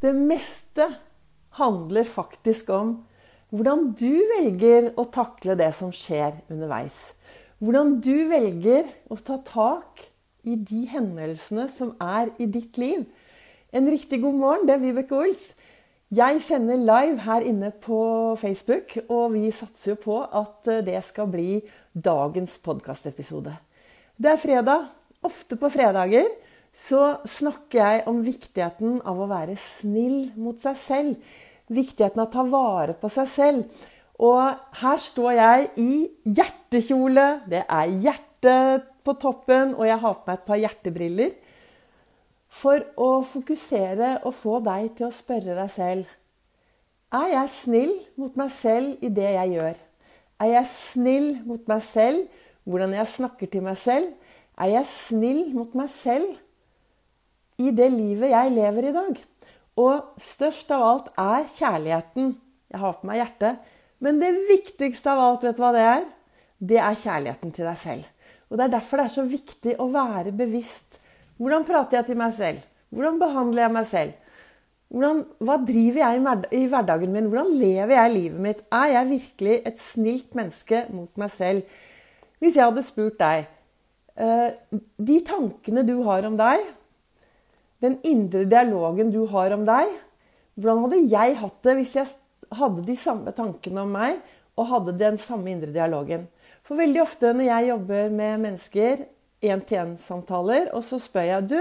Det meste handler faktisk om hvordan du velger å takle det som skjer underveis. Hvordan du velger å ta tak i de hendelsene som er i ditt liv. En riktig god morgen, det er Vibeke Ols. Jeg sender live her inne på Facebook, og vi satser jo på at det skal bli dagens podkastepisode. Det er fredag. Ofte på fredager så snakker jeg om viktigheten av å være snill mot seg selv. Viktigheten av å ta vare på seg selv. Og her står jeg i hjertekjole. Det er hjerte på toppen, og jeg har på meg et par hjertebriller for å fokusere og få deg til å spørre deg selv Er jeg snill mot meg selv i det jeg gjør? Er jeg snill mot meg selv hvordan jeg snakker til meg selv? Er jeg snill mot meg selv i det livet jeg lever i dag? Og størst av alt er kjærligheten. Jeg har på meg hjertet. Men det viktigste av alt, vet du hva det er? Det er kjærligheten til deg selv. Og Det er derfor det er så viktig å være bevisst hvordan prater jeg til meg selv? Hvordan behandler jeg meg selv? Hvordan, hva driver jeg i hverdagen min? Hvordan lever jeg livet mitt? Er jeg virkelig et snilt menneske mot meg selv? Hvis jeg hadde spurt deg eh, De tankene du har om deg, den indre dialogen du har om deg Hvordan hadde jeg hatt det hvis jeg hadde de samme tankene om meg og hadde den samme indre dialogen? For veldig ofte når jeg jobber med mennesker én-til-én-samtaler, og så spør jeg du,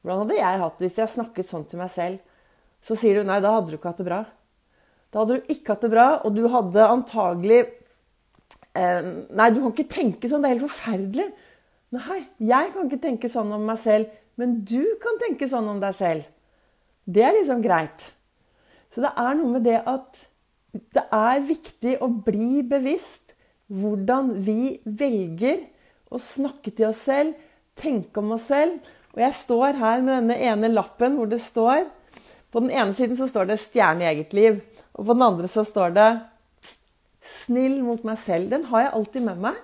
hvordan hadde jeg hatt det hvis jeg snakket sånn til meg selv? Så sier du nei, da hadde du ikke hatt det bra. Da hadde du ikke hatt det bra, og du hadde antagelig eh, Nei, du kan ikke tenke sånn. Det er helt forferdelig. Nei, jeg kan ikke tenke sånn om meg selv, men du kan tenke sånn om deg selv. Det er liksom greit. Så det er noe med det at det er viktig å bli bevisst hvordan vi velger å snakke til oss selv, tenke om oss selv. Og jeg står her med denne ene lappen hvor det står På den ene siden så står det 'Stjerne i eget liv', og på den andre så står det 'Snill mot meg selv'. Den har jeg alltid med meg.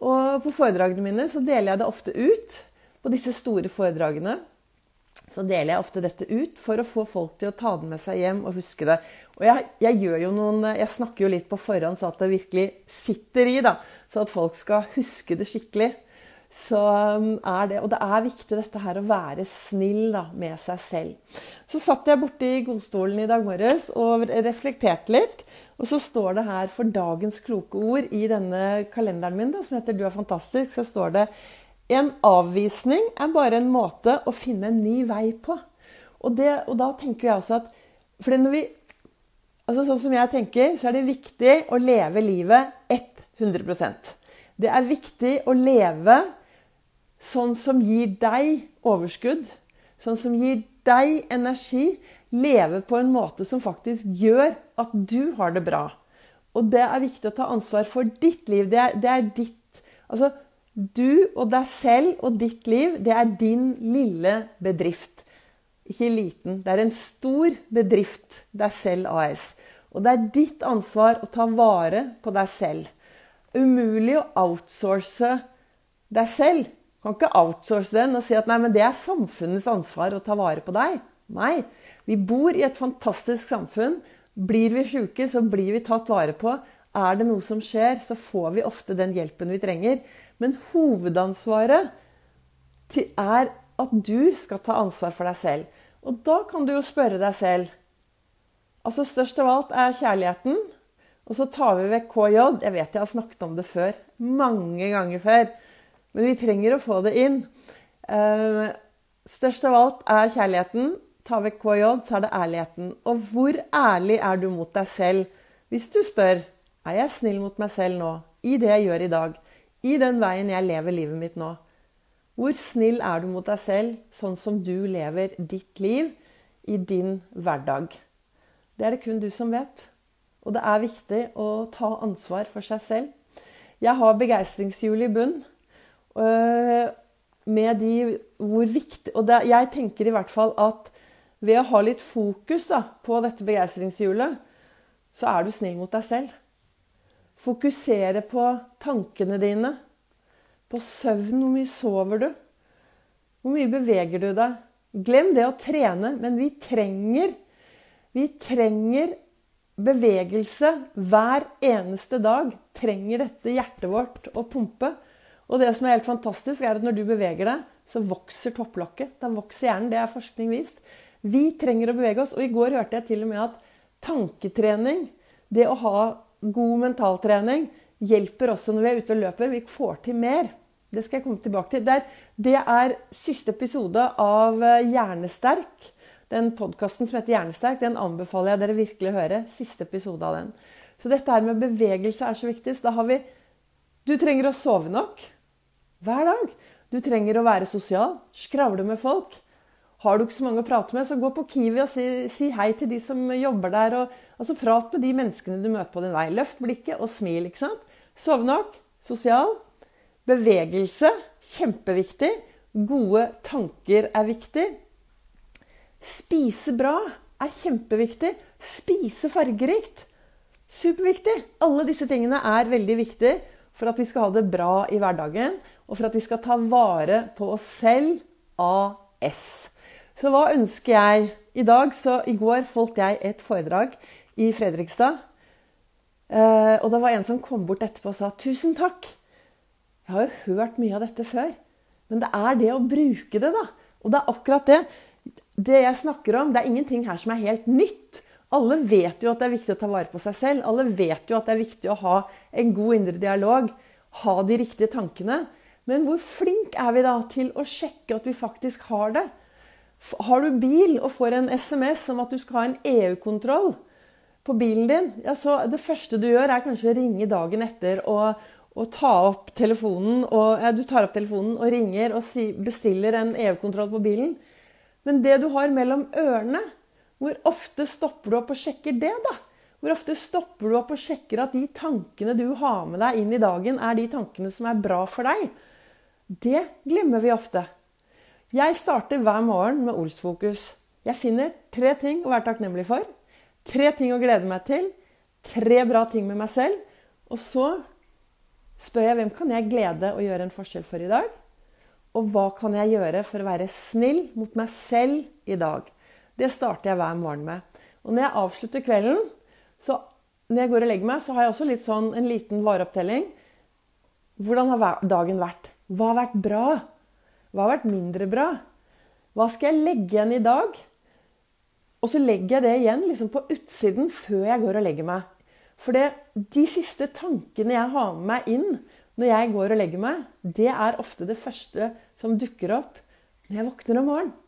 Og på foredragene mine så deler jeg det ofte ut. På disse store foredragene så deler jeg ofte dette ut for å få folk til å ta det med seg hjem og huske det. Og jeg, jeg, noen, jeg snakker jo litt på forhånd så at det virkelig sitter i. da, Så at folk skal huske det skikkelig. Så um, er det, Og det er viktig dette her å være snill da, med seg selv. Så satt jeg borte i godstolen i dag morges og reflekterte litt. Og så står det her for dagens kloke ord i denne kalenderen min da, som heter 'Du er fantastisk', så står det en avvisning er bare en måte å finne en ny vei på. Og, det, og da tenker jeg også at for når vi, altså Sånn som jeg tenker, så er det viktig å leve livet 100% Det er viktig å leve sånn som gir deg overskudd. Sånn som gir deg energi. Leve på en måte som faktisk gjør at du har det bra. Og det er viktig å ta ansvar for ditt liv. Det er, det er ditt Altså, du og deg selv og ditt liv, det er din lille bedrift. Ikke liten. Det er en stor bedrift, deg selv AS. Og det er ditt ansvar å ta vare på deg selv. Umulig å outsource deg selv. Du kan ikke outsource den og si at nei, det er samfunnets ansvar å ta vare på deg. Nei. Vi bor i et fantastisk samfunn. Blir vi sjuke, så blir vi tatt vare på. Er det noe som skjer, så får vi ofte den hjelpen vi trenger. Men hovedansvaret er at du skal ta ansvar for deg selv. Og da kan du jo spørre deg selv Altså Størst av alt er kjærligheten. Og så tar vi vekk KJ. Jeg vet jeg har snakket om det før. Mange ganger før. Men vi trenger å få det inn. Eh, størst av alt er kjærligheten. Ta vekk KJ, så er det ærligheten. Og hvor ærlig er du mot deg selv? Hvis du spør er jeg snill mot meg selv nå, i det jeg gjør i dag, i den veien jeg lever livet mitt nå? Hvor snill er du mot deg selv, sånn som du lever ditt liv i din hverdag? Det er det kun du som vet. Og det er viktig å ta ansvar for seg selv. Jeg har begeistringshjulet i bunn. Øh, med de hvor viktig Og det, jeg tenker i hvert fall at ved å ha litt fokus da, på dette begeistringshjulet, så er du snill mot deg selv. Fokusere på tankene dine. På søvn. Hvor mye sover du? Hvor mye beveger du deg? Glem det å trene, men vi trenger Vi trenger bevegelse hver eneste dag. Trenger dette hjertet vårt å pumpe. Og det som er helt fantastisk, er at når du beveger deg, så vokser topplokket. Da vokser hjernen. Det er forskning vist. Vi trenger å bevege oss. Og i går hørte jeg til og med at tanketrening, det å ha god mentaltrening, hjelper også når vi er ute og løper. Vi får til mer. Det skal jeg komme tilbake til. Det er, det er siste episode av eh, Hjernesterk. Den podkasten som heter Hjernesterk, den anbefaler jeg dere virkelig å høre. Siste episode av den. Så dette her med bevegelse er så viktig. Så da har vi Du trenger å sove nok hver dag. Du trenger å være sosial. Skravle med folk. Har du ikke så mange å prate med, så gå på Kiwi og si, si hei til de som jobber der. Og, altså Prat med de menneskene du møter på din vei. Løft blikket og smil. ikke sant? Sov nok. Sosial. Bevegelse. Kjempeviktig. Gode tanker er viktig. Spise bra er kjempeviktig. Spise fargerikt. Superviktig. Alle disse tingene er veldig viktige for at vi skal ha det bra i hverdagen, og for at vi skal ta vare på oss selv AS. Så hva ønsker jeg i dag? Så i går holdt jeg et foredrag i Fredrikstad. Eh, og det var en som kom bort etterpå og sa 'tusen takk'. Jeg har jo hørt mye av dette før. Men det er det å bruke det, da. Og det er akkurat det. Det jeg snakker om, det er ingenting her som er helt nytt. Alle vet jo at det er viktig å ta vare på seg selv. Alle vet jo at det er viktig å ha en god indre dialog. Ha de riktige tankene. Men hvor flink er vi da til å sjekke at vi faktisk har det? Har du bil og får en SMS om at du skal ha en EU-kontroll på bilen din, ja, så det første du gjør, er kanskje å ringe dagen etter og, og ta opp telefonen. Og, ja, du tar opp telefonen og ringer og si, bestiller en EU-kontroll på bilen. Men det du har mellom ørene, hvor ofte stopper du opp og sjekker det, da? Hvor ofte stopper du opp og sjekker at de tankene du har med deg inn i dagen, er de tankene som er bra for deg? Det glemmer vi ofte. Jeg starter hver morgen med Olsfokus. Jeg finner tre ting å være takknemlig for. Tre ting å glede meg til. Tre bra ting med meg selv. Og så spør jeg hvem kan jeg glede og gjøre en forskjell for i dag? Og hva kan jeg gjøre for å være snill mot meg selv i dag? Det starter jeg hver morgen med. Og når jeg avslutter kvelden, så når jeg går og legger meg, så har jeg også litt sånn, en liten vareopptelling. Hvordan har dagen vært? Hva har vært bra? Hva har vært mindre bra? Hva skal jeg legge igjen i dag? Og så legger jeg det igjen liksom på utsiden før jeg går og legger meg. For det, de siste tankene jeg har med meg inn når jeg går og legger meg, det er ofte det første som dukker opp når jeg våkner om morgenen.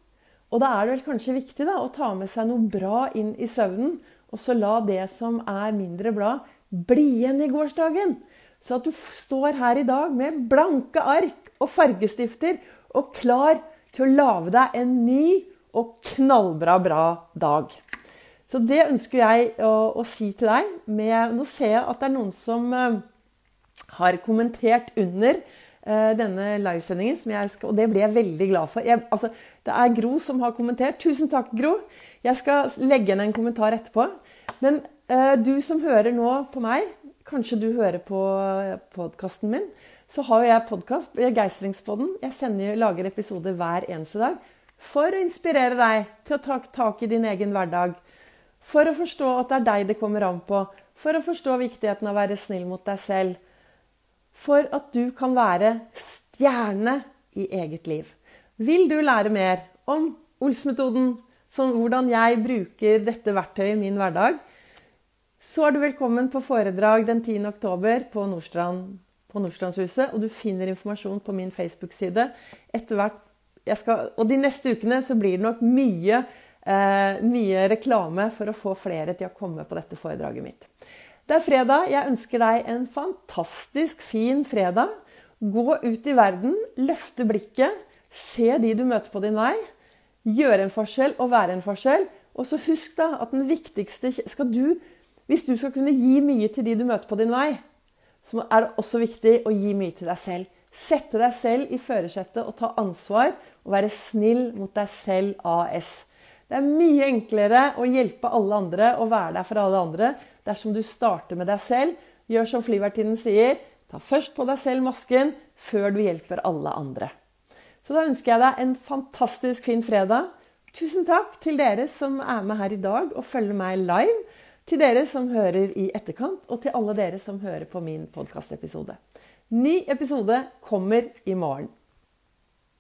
Og da er det vel kanskje viktig da, å ta med seg noe bra inn i søvnen, og så la det som er mindre bra, bli igjen i gårsdagen. Så at du står her i dag med blanke ark og fargestifter og klar til å lage deg en ny og knallbra bra dag. Så det ønsker jeg å, å si til deg. Med, nå ser jeg at det er noen som uh, har kommentert under uh, denne livesendingen, skal, og det blir jeg veldig glad for. Jeg, altså, det er Gro som har kommentert. Tusen takk, Gro. Jeg skal legge igjen en kommentar etterpå. Men uh, du som hører nå på meg, kanskje du hører på podkasten min, så har jeg podkast, Geistringspodden. Jeg sender, lager episoder hver eneste dag for å inspirere deg til å ta tak i din egen hverdag. For å forstå at det er deg det kommer an på. For å forstå viktigheten av å være snill mot deg selv. For at du kan være stjerne i eget liv. Vil du lære mer om Ols-metoden, sånn hvordan jeg bruker dette verktøyet i min hverdag, så er du velkommen på foredrag den 10. oktober på Nordstrand på Nordstrandshuset, og du finner informasjon på min Facebook-side. Og de neste ukene så blir det nok mye, eh, mye reklame for å få flere til å komme på dette foredraget mitt. Det er fredag. Jeg ønsker deg en fantastisk fin fredag. Gå ut i verden, løfte blikket, se de du møter på din vei. Gjøre en forskjell og være en forskjell. Og så husk da at den viktigste skal du, Hvis du skal kunne gi mye til de du møter på din vei, så er det også viktig å gi mye til deg selv. Sette deg selv i førersetet og ta ansvar og være snill mot deg selv AS. Det er mye enklere å hjelpe alle andre og være der for alle andre dersom du starter med deg selv. Gjør som flyvertinnen sier, ta først på deg selv masken før du hjelper alle andre. Så da ønsker jeg deg en fantastisk fin fredag. Tusen takk til dere som er med her i dag og følger meg live. Til dere som hører i etterkant, og til alle dere som hører på min podkastepisode. Ny episode kommer i morgen.